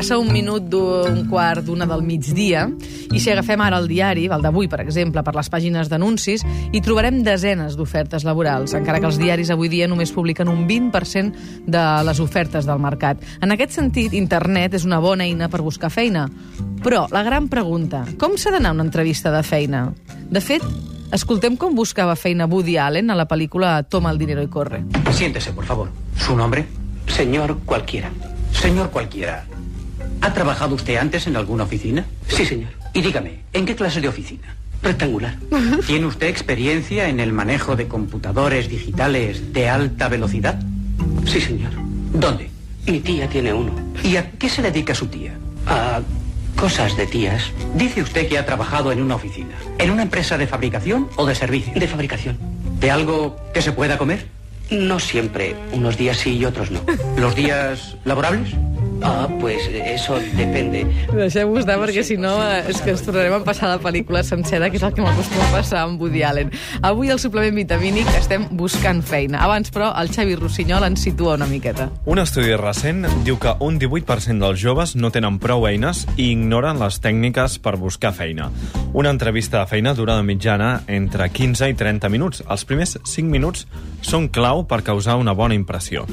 Passa un minut d'un quart d'una del migdia i si agafem ara el diari, el d'avui, per exemple, per les pàgines d'anuncis, hi trobarem desenes d'ofertes laborals, encara que els diaris avui dia només publiquen un 20% de les ofertes del mercat. En aquest sentit, internet és una bona eina per buscar feina. Però la gran pregunta, com s'ha d'anar una entrevista de feina? De fet, escoltem com buscava feina Woody Allen a la pel·lícula Toma el dinero y corre. Siéntese, por favor. ¿Su nombre? Señor cualquiera. Señor cualquiera. ¿Ha trabajado usted antes en alguna oficina? Sí, señor. Y dígame, ¿en qué clase de oficina? Rectangular. ¿Tiene usted experiencia en el manejo de computadores digitales de alta velocidad? Sí, señor. ¿Dónde? Mi tía tiene uno. ¿Y a qué se dedica su tía? A cosas de tías. Dice usted que ha trabajado en una oficina. ¿En una empresa de fabricación o de servicio? De fabricación. ¿De algo que se pueda comer? No siempre. Unos días sí y otros no. ¿Los días laborables? Ah, pues eso depende. Deixem-ho estar perquè si no eh, és que ens tornarem a passar la pel·lícula sencera, que és el que m'acostuma a passar amb Woody Allen. Avui al suplement vitamínic estem buscant feina. Abans, però, el Xavi Rossinyol ens situa una miqueta. Un estudi recent diu que un 18% dels joves no tenen prou eines i ignoren les tècniques per buscar feina. Una entrevista de feina dura de mitjana entre 15 i 30 minuts. Els primers 5 minuts són clau per causar una bona impressió.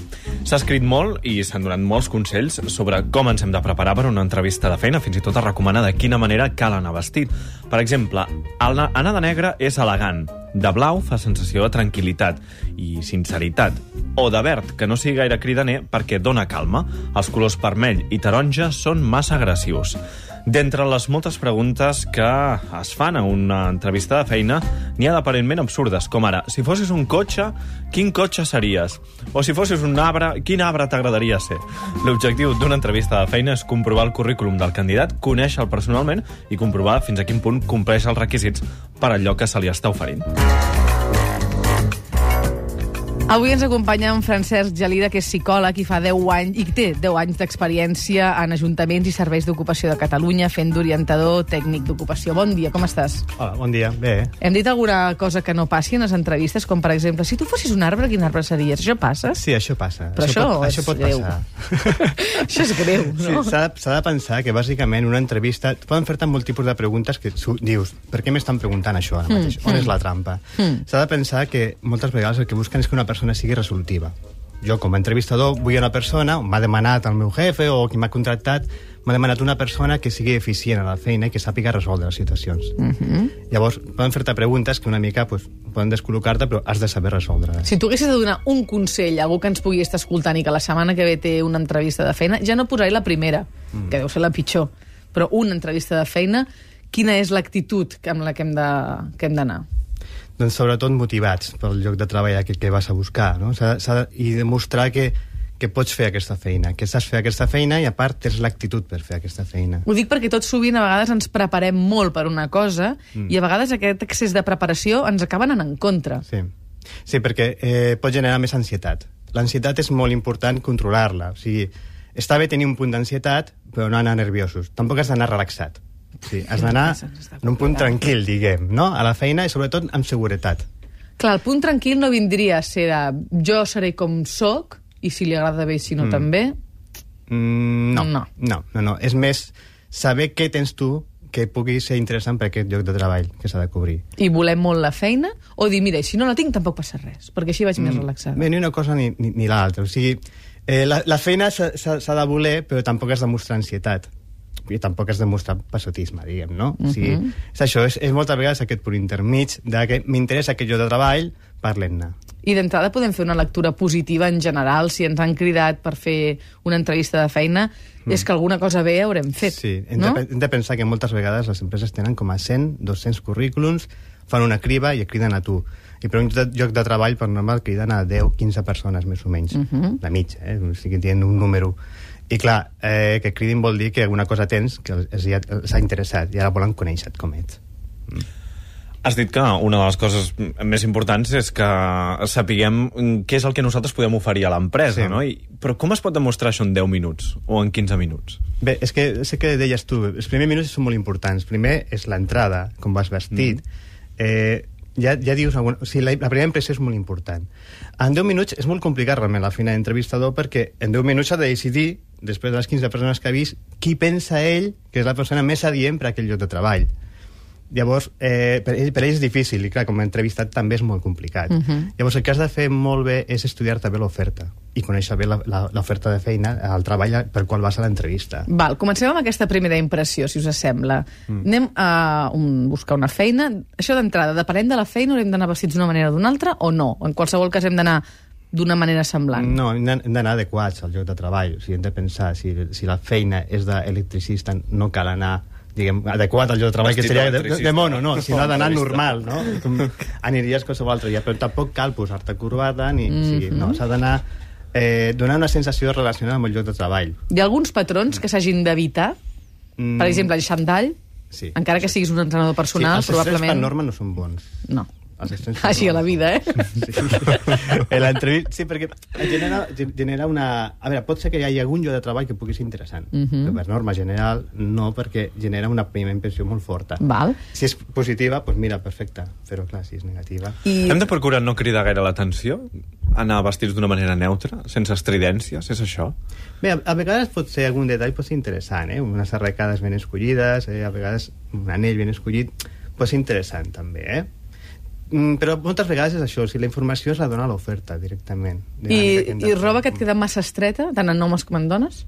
S'ha escrit molt i s'han donat molts consells sobre com ens hem de preparar per una entrevista de feina, fins i tot es recomana de quina manera cal anar vestit. Per exemple, anar de negre és elegant, de blau fa sensació de tranquil·litat i sinceritat, o de verd, que no sigui gaire cridaner perquè dona calma. Els colors vermell i taronja són massa agressius. D'entre les moltes preguntes que es fan a una entrevista de feina, n'hi ha d'aparentment absurdes, com ara, si fossis un cotxe, quin cotxe series? O si fossis un arbre, quin arbre t'agradaria ser? L'objectiu d'una entrevista de feina és comprovar el currículum del candidat, conèixer-lo personalment i comprovar fins a quin punt compleix els requisits per al lloc que se li està oferint. Avui ens acompanya en Francesc Gelida, que és psicòleg i fa 10 anys i té 10 anys d'experiència en ajuntaments i serveis d'ocupació de Catalunya fent d'orientador tècnic d'ocupació. Bon dia, com estàs? Hola, bon dia. Bé. Hem dit alguna cosa que no passi en les entrevistes, com per exemple, si tu fossis un arbre, quin arbre series? Això passa? Sí, això passa. Però això pot, és això pot greu. passar. Això és greu, Sí, no? s'ha de- s'ha de pensar que, bàsicament, una entrevista... Poden fer-te molt tipus de preguntes que dius, per què m'estan preguntant això ara mateix? On és la trampa? S'ha de pensar que moltes vegades el que busquen és que una persona sigui resolutiva. Jo, com a entrevistador, vull una persona, m'ha demanat el meu jefe o qui m'ha contractat, m'ha demanat una persona que sigui eficient a la feina i que sàpiga resoldre les situacions. Llavors, poden fer-te preguntes que una mica pues, poden descol·locar-te, però has de saber resoldre. Si tu haguessis de donar un consell a algú que ens pugui estar escoltant i que la setmana que ve té una entrevista de feina, ja no posaré la primera, mm. que deu ser la pitjor, però una entrevista de feina, quina és l'actitud amb la que hem d'anar? Doncs sobretot motivats pel lloc de treball que, que vas a buscar, no? S'ha, s'ha, de- I demostrar que, que pots fer aquesta feina, que saps fer aquesta feina i a part tens l'actitud per fer aquesta feina. Ho dic perquè tot sovint a vegades ens preparem molt per una cosa mm. i a vegades aquest excés de preparació ens acaba anant en contra. Sí, sí perquè eh, pot generar més ansietat. L'ansietat és molt important controlar-la. O sigui, està bé tenir un punt d'ansietat, però no anar nerviosos. Tampoc has d'anar relaxat. Sí, has d'anar en un punt tranquil, diguem, no? a la feina i sobretot amb seguretat. Clar, el punt tranquil no vindria a ser de jo seré com sóc i si li agrada bé i si no mm. també. Mm, no, No. no, no, no. És més saber què tens tu que pugui ser interessant per aquest lloc de treball que s'ha de cobrir. I volem molt la feina o dir, mira, si no la tinc tampoc passa res, perquè així vaig mm. més relaxada. Bé, ni una cosa ni, ni, ni l'altra. O sigui, eh, la, la feina s'ha de voler, però tampoc has de mostrar ansietat. I tampoc has de mostrar passotisme, diguem, no? O sigui, és això, és, és moltes vegades aquest punt intermig de que m'interessa aquest lloc de treball, parlem-ne. I d'entrada podem fer una lectura positiva en general, si ens han cridat per fer una entrevista de feina, mm. és que alguna cosa bé haurem fet, Sí, hem, no? de, hem de pensar que moltes vegades les empreses tenen com a 100, 200 currículums, fan una criba i et criden a tu. I per un lloc de treball, per normal, criden a 10, 15 persones, més o menys. Uh -huh. La mitja, eh? O sigui, tenen un número. I clar, eh, que cridin vol dir que alguna cosa tens que els, els, ha interessat i ara volen conèixer com ets. Has dit que una de les coses més importants és que sapiguem què és el que nosaltres podem oferir a l'empresa, Sí. no? I, però com es pot demostrar això en 10 minuts o en 15 minuts? Bé, és que sé que deies tu, els primers minuts són molt importants. Primer és l'entrada, com vas vestit. Mm. Eh, ja, ja dius... Alguna... O sigui, la, la primera impressió és molt important. En 10 minuts és molt complicat realment la feina d'entrevistador perquè en 10 minuts ha de decidir, després de les 15 persones que ha vist, qui pensa ell que és la persona més adient per a aquell lloc de treball. Llavors, eh, per, ell, per ell és difícil, i clar, com a entrevistat també és molt complicat. Uh -huh. Llavors, el que has de fer molt bé és estudiar-te bé l'oferta i conèixer bé la- la- l'oferta de feina, el treball pel qual vas a l'entrevista. Val, comencem amb aquesta primera impressió, si us sembla. Mm. Anem a un, buscar una feina. Això d'entrada, depenent de la feina, haurem d'anar vestits d'una manera o d'una altra o no? En qualsevol cas hem d'anar d'una manera semblant. No, hem d'anar hem d'anar adequats al lloc de treball. O sigui, hem de pensar, si, si la feina és d'electricista, no cal anar diguem, adequat al lloc de treball, que seria de, de, mono, no? Si no, ha d'anar normal, no? Com aniries qualsevol altre dia. Però tampoc cal posar-te corbata, ni... Mm -hmm. o sigui, no, s'ha d'anar eh, donar una sensació relacionada amb el lloc de treball. Hi ha alguns patrons que s'hagin d'evitar? Mm, Per exemple, el xandall, sí. encara que siguis un entrenador personal, sí, els probablement... per norma no són bons. No. Així a norma. la vida, eh? Sí. En l'entrevista, sí, perquè genera, genera una... A veure, pot ser que hi hagi algun lloc de treball que pugui ser interessant, uh Mhm. -huh. però per norma general no, perquè genera una primera impressió molt forta. Val. Si és positiva, doncs mira, perfecte, però clar, si és negativa... I Hem de procurar no cridar gaire l'atenció? Anar vestits d'una manera neutra, sense estridències, és això? Bé, a, a vegades pot ser algun detall pot ser interessant, eh? Unes arracades ben escollides, eh? a vegades un anell ben escollit, pot ser interessant també, eh? Mm, però moltes vegades és això, si la informació es la dona a l'oferta directament. I, que i roba que et queda massa estreta, tant en homes com en dones?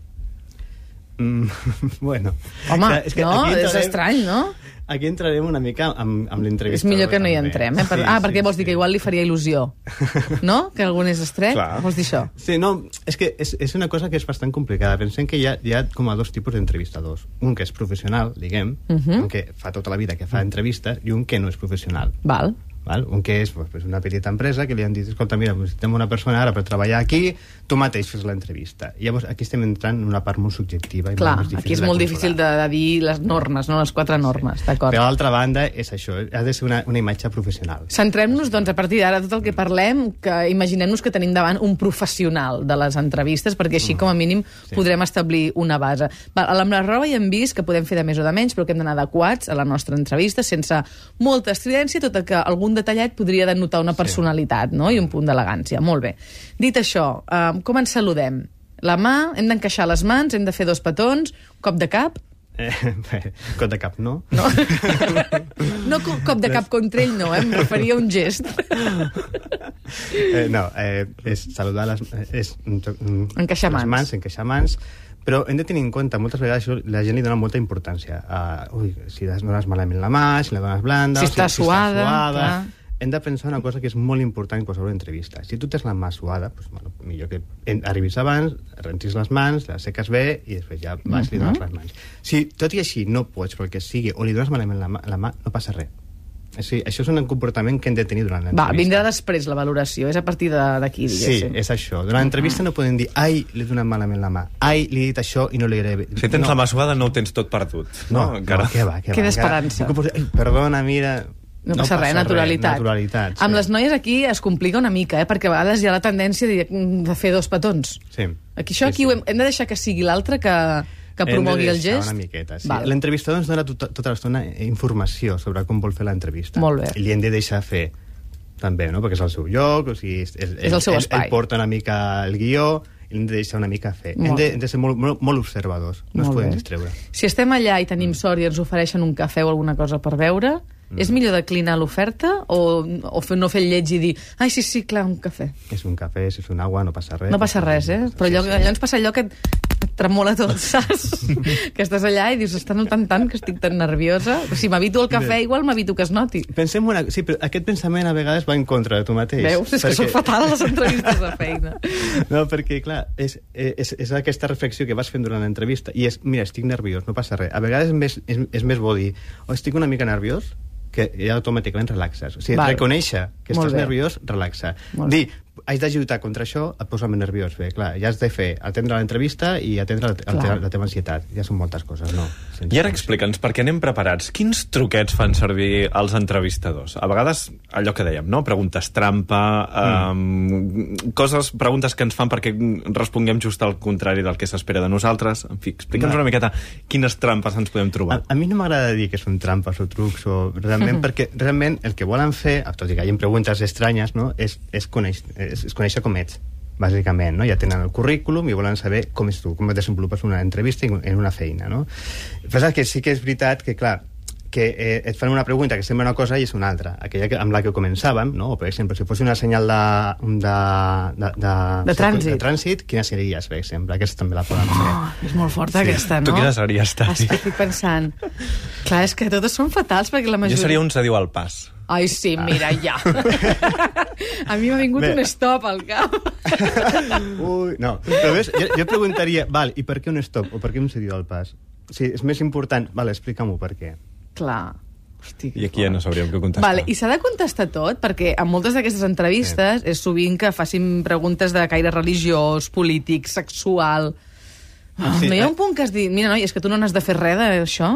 Mm, bueno. Home, no? aquí És entrarem- estrany, no? Aquí entrarem una mica amb, amb És l'entrevista. millor que no hi entrem, eh? Per... Sí, ah, sí, perquè vols dir sí. que igual li faria il·lusió, no? Que algun és estret? Clar. Vols dir això? Sí, no, és que és, és una cosa que és bastant complicada. Pensem que hi ha, hi ha com a dos tipus d'entrevistadors. Un que és professional, diguem, uh Mhm. -huh. un que fa tota la vida que fa entrevistes, i un que no és professional. Val. Val? Un que és pues, una petita empresa que li han dit, escolta, mira, necessitem una persona ara per treballar aquí, tu mateix fes l'entrevista. I llavors aquí estem entrant en una part molt subjectiva. I Clar, molt aquí és molt difícil de, de dir les normes, no? Les quatre normes, d'acord. Per l'altra banda, és això, ha de ser una, una imatge professional. Centrem-nos, doncs, a partir d'ara, tot el que parlem, que imaginem-nos que tenim davant un professional de les entrevistes, perquè així, com a mínim, Sí. podrem establir una base. Val, amb la roba ja hem vist que podem fer de més o de menys, però que hem d'anar adequats a la nostra entrevista, sense molta estridència, tot que algun detallet podria denotar una personalitat no? i un punt d'elegància. Molt bé. Dit això, eh, com ens saludem? La mà, hem d'encaixar les mans, hem de fer dos petons, cop de cap, Eh, bé, cot de cap, no? no? no co- cop de cap contra ell, no, eh? em referia a un gest. Eh, no, eh, és saludar les... eh, És, mm, Encaixar les mans. mans, encaixar mans, però hem de tenir en compte, moltes vegades la gent li dona molta importància a, ui, si les dones malament la mà, si la dones blanda... Si o està suada, clar. Hem de pensar una cosa que és molt important en qualsevol entrevista. Si tu tens la mà suada, doncs, bueno, millor que arribis abans, rentis les mans, les seques bé i després ja vas i li dones les mans. Si tot i així no pots, pel que sigui, o li dones malament la mà, la mà no passa res. Sigui, això és un comportament que hem de tenir durant Va, l'entrevista. vindrà després la valoració, és a partir de- d'aquí, Sí, diguéssim. és això. Durant l'entrevista no podem dir ai, li he donat malament la mà, ai, li he dit això i no li agrada bé. Si tens no. la mà suada no ho tens tot perdut. No, No, encara. no, què va, què va. Queda encara- esperança. Dir, Ai, perdona, mira... No passa res, naturalitat. naturalitat, sí. Amb les noies aquí es complica una mica, eh? perquè a vegades hi ha la tendència de, de fer dos petons. Sí. Aquí això Sí, aquí sí. ho hem, hem de deixar que sigui l'altre que, que promogui Hem el gest. Una miqueta, sí. L'entrevistador ens dona tota, tota l'estona informació sobre com vol fer l'entrevista. Molt bé. I li hem de deixar fer també, no? perquè és el seu lloc, o sigui, és, és, És el seu ell, espai. Ell porta una mica el guió i l'hem de deixar una mica fer. Molt Hem de, hem de ser molt, molt, molt observadors, no Molt ens podem bé. distreure. Si estem allà i tenim sort i ens ofereixen un cafè o alguna cosa per beure, Mm. és millor declinar l'oferta o, o fer, no fer el lleig i dir ai, sí, sí, clar, un cafè. És un cafè, si és un agua, no passa res. No passa res, eh? Però allò, Sí, sí. allò ens passa allò que et, tremola tot, saps? que estàs allà i dius, està notant tant que estic tan nerviosa. Si m'evito el cafè, igual m'evito que es noti. Pensem una... Sí, però aquest pensament a vegades va en contra de tu mateix. Veus? És que són fatals les entrevistes de feina. No, perquè, clar, és, és, és aquesta reflexió que vas fent durant l'entrevista i és, mira, estic nerviós, no passa res. A vegades és més, és, és més bo dir, oh, estic una mica nerviós, que ja automàticament relaxes. O sigui, Val. reconèixer que Molt estàs bé. nerviós, relaxa. Molt. Dir, haig lluitar contra això, et posa més nerviós. Bé, clar, ja has de fer, atendre l'entrevista i atendre Clar. teva- la teva ansietat. Ja són moltes coses, no? Sense I ara explica'ns, perquè anem preparats, quins truquets fan servir els entrevistadors? A vegades, allò que dèiem, no? Preguntes trampa, mm. coses, preguntes que ens fan perquè responguem just al contrari del que s'espera de nosaltres. En fi, explica'ns una miqueta quines trampes ens podem trobar. A, a mi no m'agrada dir que són trampes o trucs, o realment, perquè realment el que volen fer, tot i que hi ha preguntes estranyes, no? és, és, conèixer, és, és conèixer com ets bàsicament, no? ja tenen el currículum i volen saber com és tu, com et desenvolupes una entrevista en una feina. No? Però que sí que és veritat que, clar, que eh, et fan una pregunta que sembla una cosa i és una altra. Aquella que, amb la que començàvem, no? o per exemple, si fos una senyal de, de, de, de, De trànsit. de trànsit, quina series, per exemple? Aquesta també la poden fer. Oh, és molt forta, Sí. aquesta, no? Tu quina series, Tati? Estic pensant... Clar, és que totes són fatals, perquè la Jo majoria... seria un se diu al pas. Ai, sí, mira, ja. a mi m'ha vingut Bé. un stop al cap. Ui, no. Però ves, jo, jo preguntaria, val, i per què un stop? O per què un cedido al pas? Sí, és més important... Vale, explica'm-ho per què. Clar. Hosti, I aquí ja no sabríem què contestar. Vale, I s'ha de contestar tot, perquè en moltes d'aquestes entrevistes és sovint que facin preguntes de caire religiós, polític, sexual... Ah, Sí, no hi ha eh? un punt que has dit, mira, noi, és que tu no n'has de fer res d'això?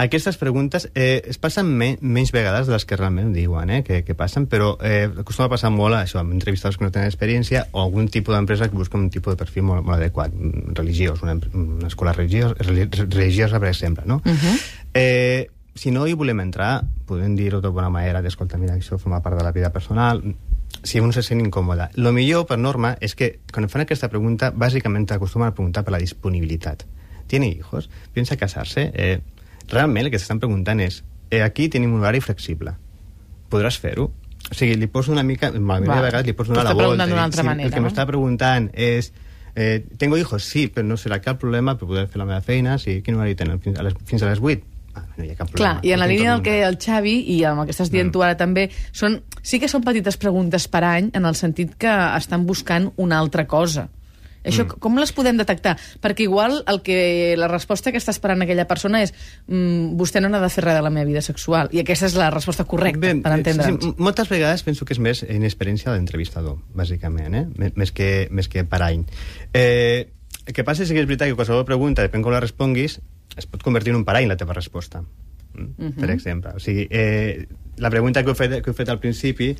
Aquestes preguntes eh, es passen me menys vegades de les que realment diuen, eh, que, que passen, però eh, acostuma a passar molt això, amb entrevistadors que no tenen experiència o algun tipus d'empresa que busca un tipus de perfil molt, molt adequat, religiós, una, una escola religiós, religiosa, per exemple, no? Uh -huh. eh, si no hi volem entrar, podem dir-ho de bona manera, d'escolta, mira, això forma part de la vida personal, si un se sent incòmode. Lo millor, per norma, és que quan fan aquesta pregunta, bàsicament t'acostumen a preguntar per la disponibilitat. ¿Tiene hijos? ¿Piensa casarse? Eh, realment el que s'estan preguntant és eh, aquí tenim un horari flexible. Podràs fer-ho? O sigui, li poso una mica... Va. de vegades li poso una a la volta. d'una altra si manera, El que no? m'està preguntant és... Eh, tengo hijos? Sí, però no serà cap problema per poder fer la meva feina. Sí, quin horari tenen? Fins a les, fins a les 8? Ah, no hi ha cap Clar, problema. i en la línia del que el Xavi, i amb el que estàs dient Mm. tu ara també, són, sí que són petites preguntes per any, en el sentit que estan buscant una altra cosa. Això, Mm. com les podem detectar? Perquè igual el que, la resposta que està esperant aquella persona és mm, vostè no n'ha de fer res de la meva vida sexual. I aquesta és la resposta correcta, Bé, per eh, entendre'ns. Sí, m- moltes vegades penso que és més inexperiència de l'entrevistador, bàsicament, eh? Més, que, més que per any. Eh, el que passa és que és veritat que qualsevol pregunta, depèn com la responguis, es pot convertir en un parany la teva resposta. Mm? Uh -huh. Per exemple. O sigui, eh, la pregunta que he fet, que he fet al principi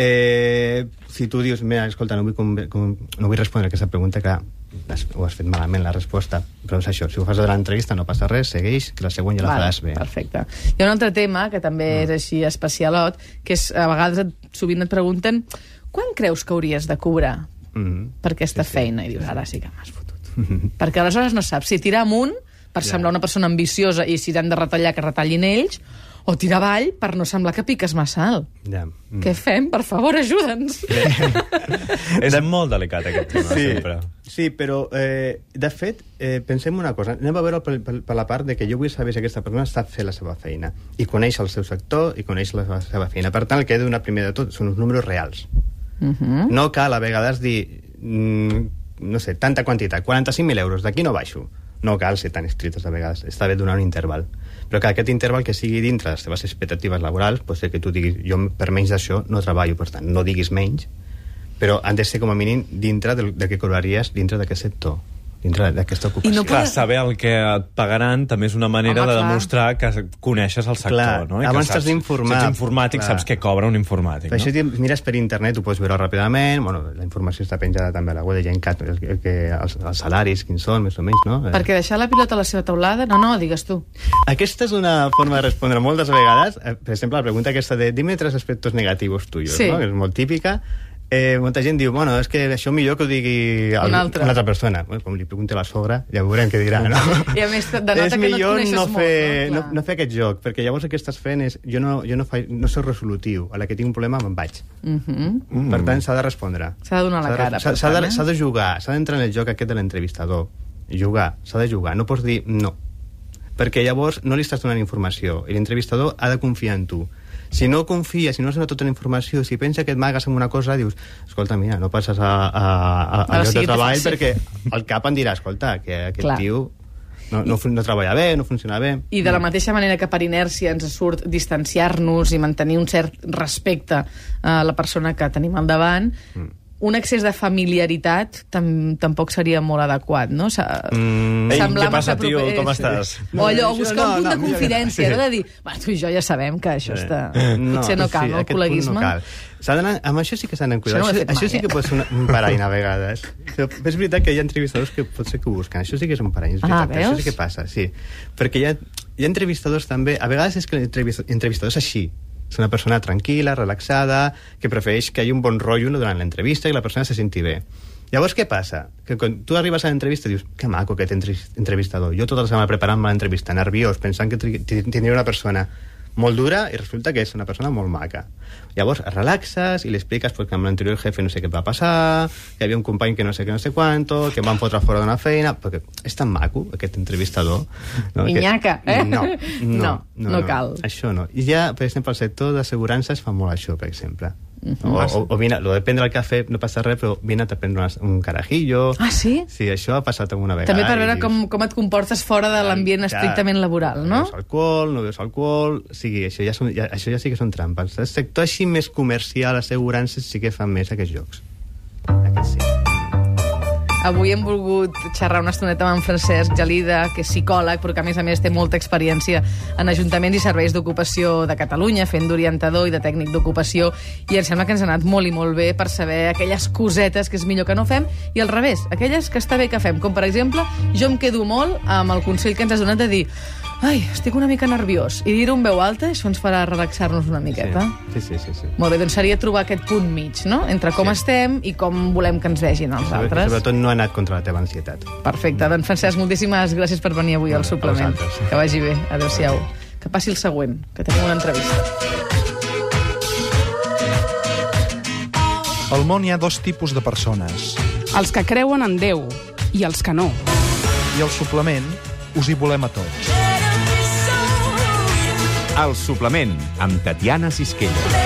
eh, si tu dius, mira, escolta, no vull, com, com, no vull respondre a aquesta pregunta, que has, ho has fet malament, la resposta. Però és això, si ho fas de l'entrevista no passa res, segueix, que la següent ja la Vale, faràs bé. Perfecte. Hi ha un altre tema, que també és així especialot, que és, a vegades et, sovint et pregunten quan creus que hauries de cobrar Mm. per aquesta sí, feina? I dius, ara sí que m'has fotut. Perquè aleshores no saps si tirar amunt per Ja. semblar una persona ambiciosa i si t'han de retallar, que retallin ells, o tirar avall per no semblar que piques massa alt. Ja. Mm. Què fem? Per favor, ajuda'ns. És molt delicat aquest tema, Sí, sempre. sí, però eh, de fet, eh, pensem una cosa, anem a veure per, per, per la part de que jo vull saber si aquesta persona sap fer la seva feina i coneix el seu sector i coneix la seva- seva feina. Per tant, el que he de donar primer de tot són els números reals. Uh -huh. No cal a vegades dir, mm, no sé, tanta quantitat, 45.000 euros, d'aquí no baixo. No cal ser tan estrictes a vegades, està bé donar un interval. Però que aquest interval que sigui dintre de les teves expectatives laborals, pot ser que tu diguis, jo per menys d'això no treballo, per tant, no diguis menys, però han de ser com a mínim dintre del, de què cobraries dintre d'aquest sector, dintre d'aquesta ocupació. I no Clar, Poder- saber el que et pagaran també és una manera Home, de clar. demostrar que coneixes el sector, Clar, no? I que abans t'has saps- d'informar. Si ets informàtic, Clar. saps què cobra un informàtic, Per això no? t'hi- mires per internet, ho pots veure ràpidament, bueno, la informació està penjada també a la web de GenCat, el, el, que, els, els salaris, quins són, més o menys, no? Eh, Perquè deixar la pilota a la seva taulada... No, no, digues tu. Aquesta és una forma de respondre moltes vegades. Eh, Per exemple, la pregunta aquesta de dime tres aspectos negativos tuyos, Sí. no? que és molt típica. Eh, molta gent diu, bueno, és que això millor que ho digui el, Una altra. una altra persona. Bueno, com li pregunti a la sogra, ja veurem què dirà, no? I a més, denota és que no et millor coneixes no, molt, fer, no? no, Clar. no fer aquest joc, perquè llavors el que estàs fent és... Jo no, jo no, fa, no soc resolutiu, a la que tinc un problema me'n vaig. Uh -huh. Mm. Per tant, s'ha de respondre. S'ha de donar la cara, S'ha de, eh? de jugar, s'ha d'entrar en el joc aquest de l'entrevistador. Jugar, s'ha de jugar. No pots dir no. Perquè llavors no li estàs donant informació i l'entrevistador ha de confiar en tu. Si no confia, si no has donat tota la informació, si pensa que et magues amb una cosa, dius, escolta, mira, no passes a, a, a, a lloc sí de treball fàcil. perquè el cap em dirà, escolta, que aquest Clar. tio no, no, no treballa bé, no funciona bé. I de la mateixa manera que per inèrcia ens surt distanciar-nos i mantenir un cert respecte a la persona que tenim al davant, un excés de familiaritat tam tampoc seria molt adequat, no? Sa Mm. Ei, què passa, tio? Com estàs? O allò, No, buscar no, un punt no, de confidència, sí. no? De dir, va, tu i jo ja sabem que això està... Potser no cal, no, el col·leguisme. No cal. Amb això sí que s'han cuidar. Això no Això, això sí que eh? pot ser una, un parany a vegades. És veritat que hi ha entrevistadors que potser que ho busquen. Això sí que és un parany, és Ah, veritat. això veus? sí que passa, sí. Perquè hi ha, hi ha entrevistadors també... A vegades és que l'entrevistador és així. És una persona tranquil·la, relaxada, que prefereix que hi hagi un bon rotllo durant l'entrevista i la persona se senti bé. Llavors, què passa? Que quan tu arribes a l'entrevista dius que maco aquest entre- entrevistador. Jo tota la setmana preparant-me l'entrevista, nerviós, pensant que tindria una persona molt dura i resulta que és una persona molt maca. Llavors, es relaxes i li expliques pues, que amb l'anterior jefe no sé què va passar, que hi havia un company que no sé què, no sé quanto, que em van fotre fora d'una feina, perquè és tan maco, aquest entrevistador. No? Minyaca, eh? No, no, No, no cal. Això no. I ja, per exemple, el sector d'assegurances fa molt això, per exemple. Mhm. o, o, o vine, lo de prendre el cafè no passa res, però vine a prendre unes- un carajillo. Ah, sí? Sí, això ha passat alguna vegada. També per veure dius, com, com et comportes fora de l'ambient estrictament laboral, no? beus alcohol, no veus alcohol... O sigui, això ja, són, ja, això ja sí que són trampes. El sector així més comercial, assegurances, sí que fan més aquests jocs. Aquests sí. Avui hem volgut xerrar una estoneta amb en Francesc Gelida, que és psicòleg, però que a més a més té molta experiència en ajuntaments i serveis d'ocupació de Catalunya, fent d'orientador i de tècnic d'ocupació, i em sembla que ens ha anat molt i molt bé per saber aquelles cosetes que és millor que no fem, i al revés, aquelles que està bé que fem, com per exemple, jo em quedo molt amb el consell que ens has donat de dir ai, estic una mica nerviós, i dir-ho en veu alta, això ens farà relaxar-nos una miqueta. Sí, sí, sí. sí. Molt bé, doncs seria trobar aquest punt mig, no?, entre com Sí. estem i com volem que ens vegin els Sobre- altres. Sobretot no ha anat contra la teva ansietat. Perfecte. Doncs, Francesc, moltíssimes gràcies per venir avui al suplement. Que vagi bé. Adéu-siau. Que passi el següent, que tenim una entrevista. Al món hi ha dos tipus de persones. Els que creuen en Déu i els que no. I al suplement us hi volem a tots. El suplement amb Tatiana Sisquella.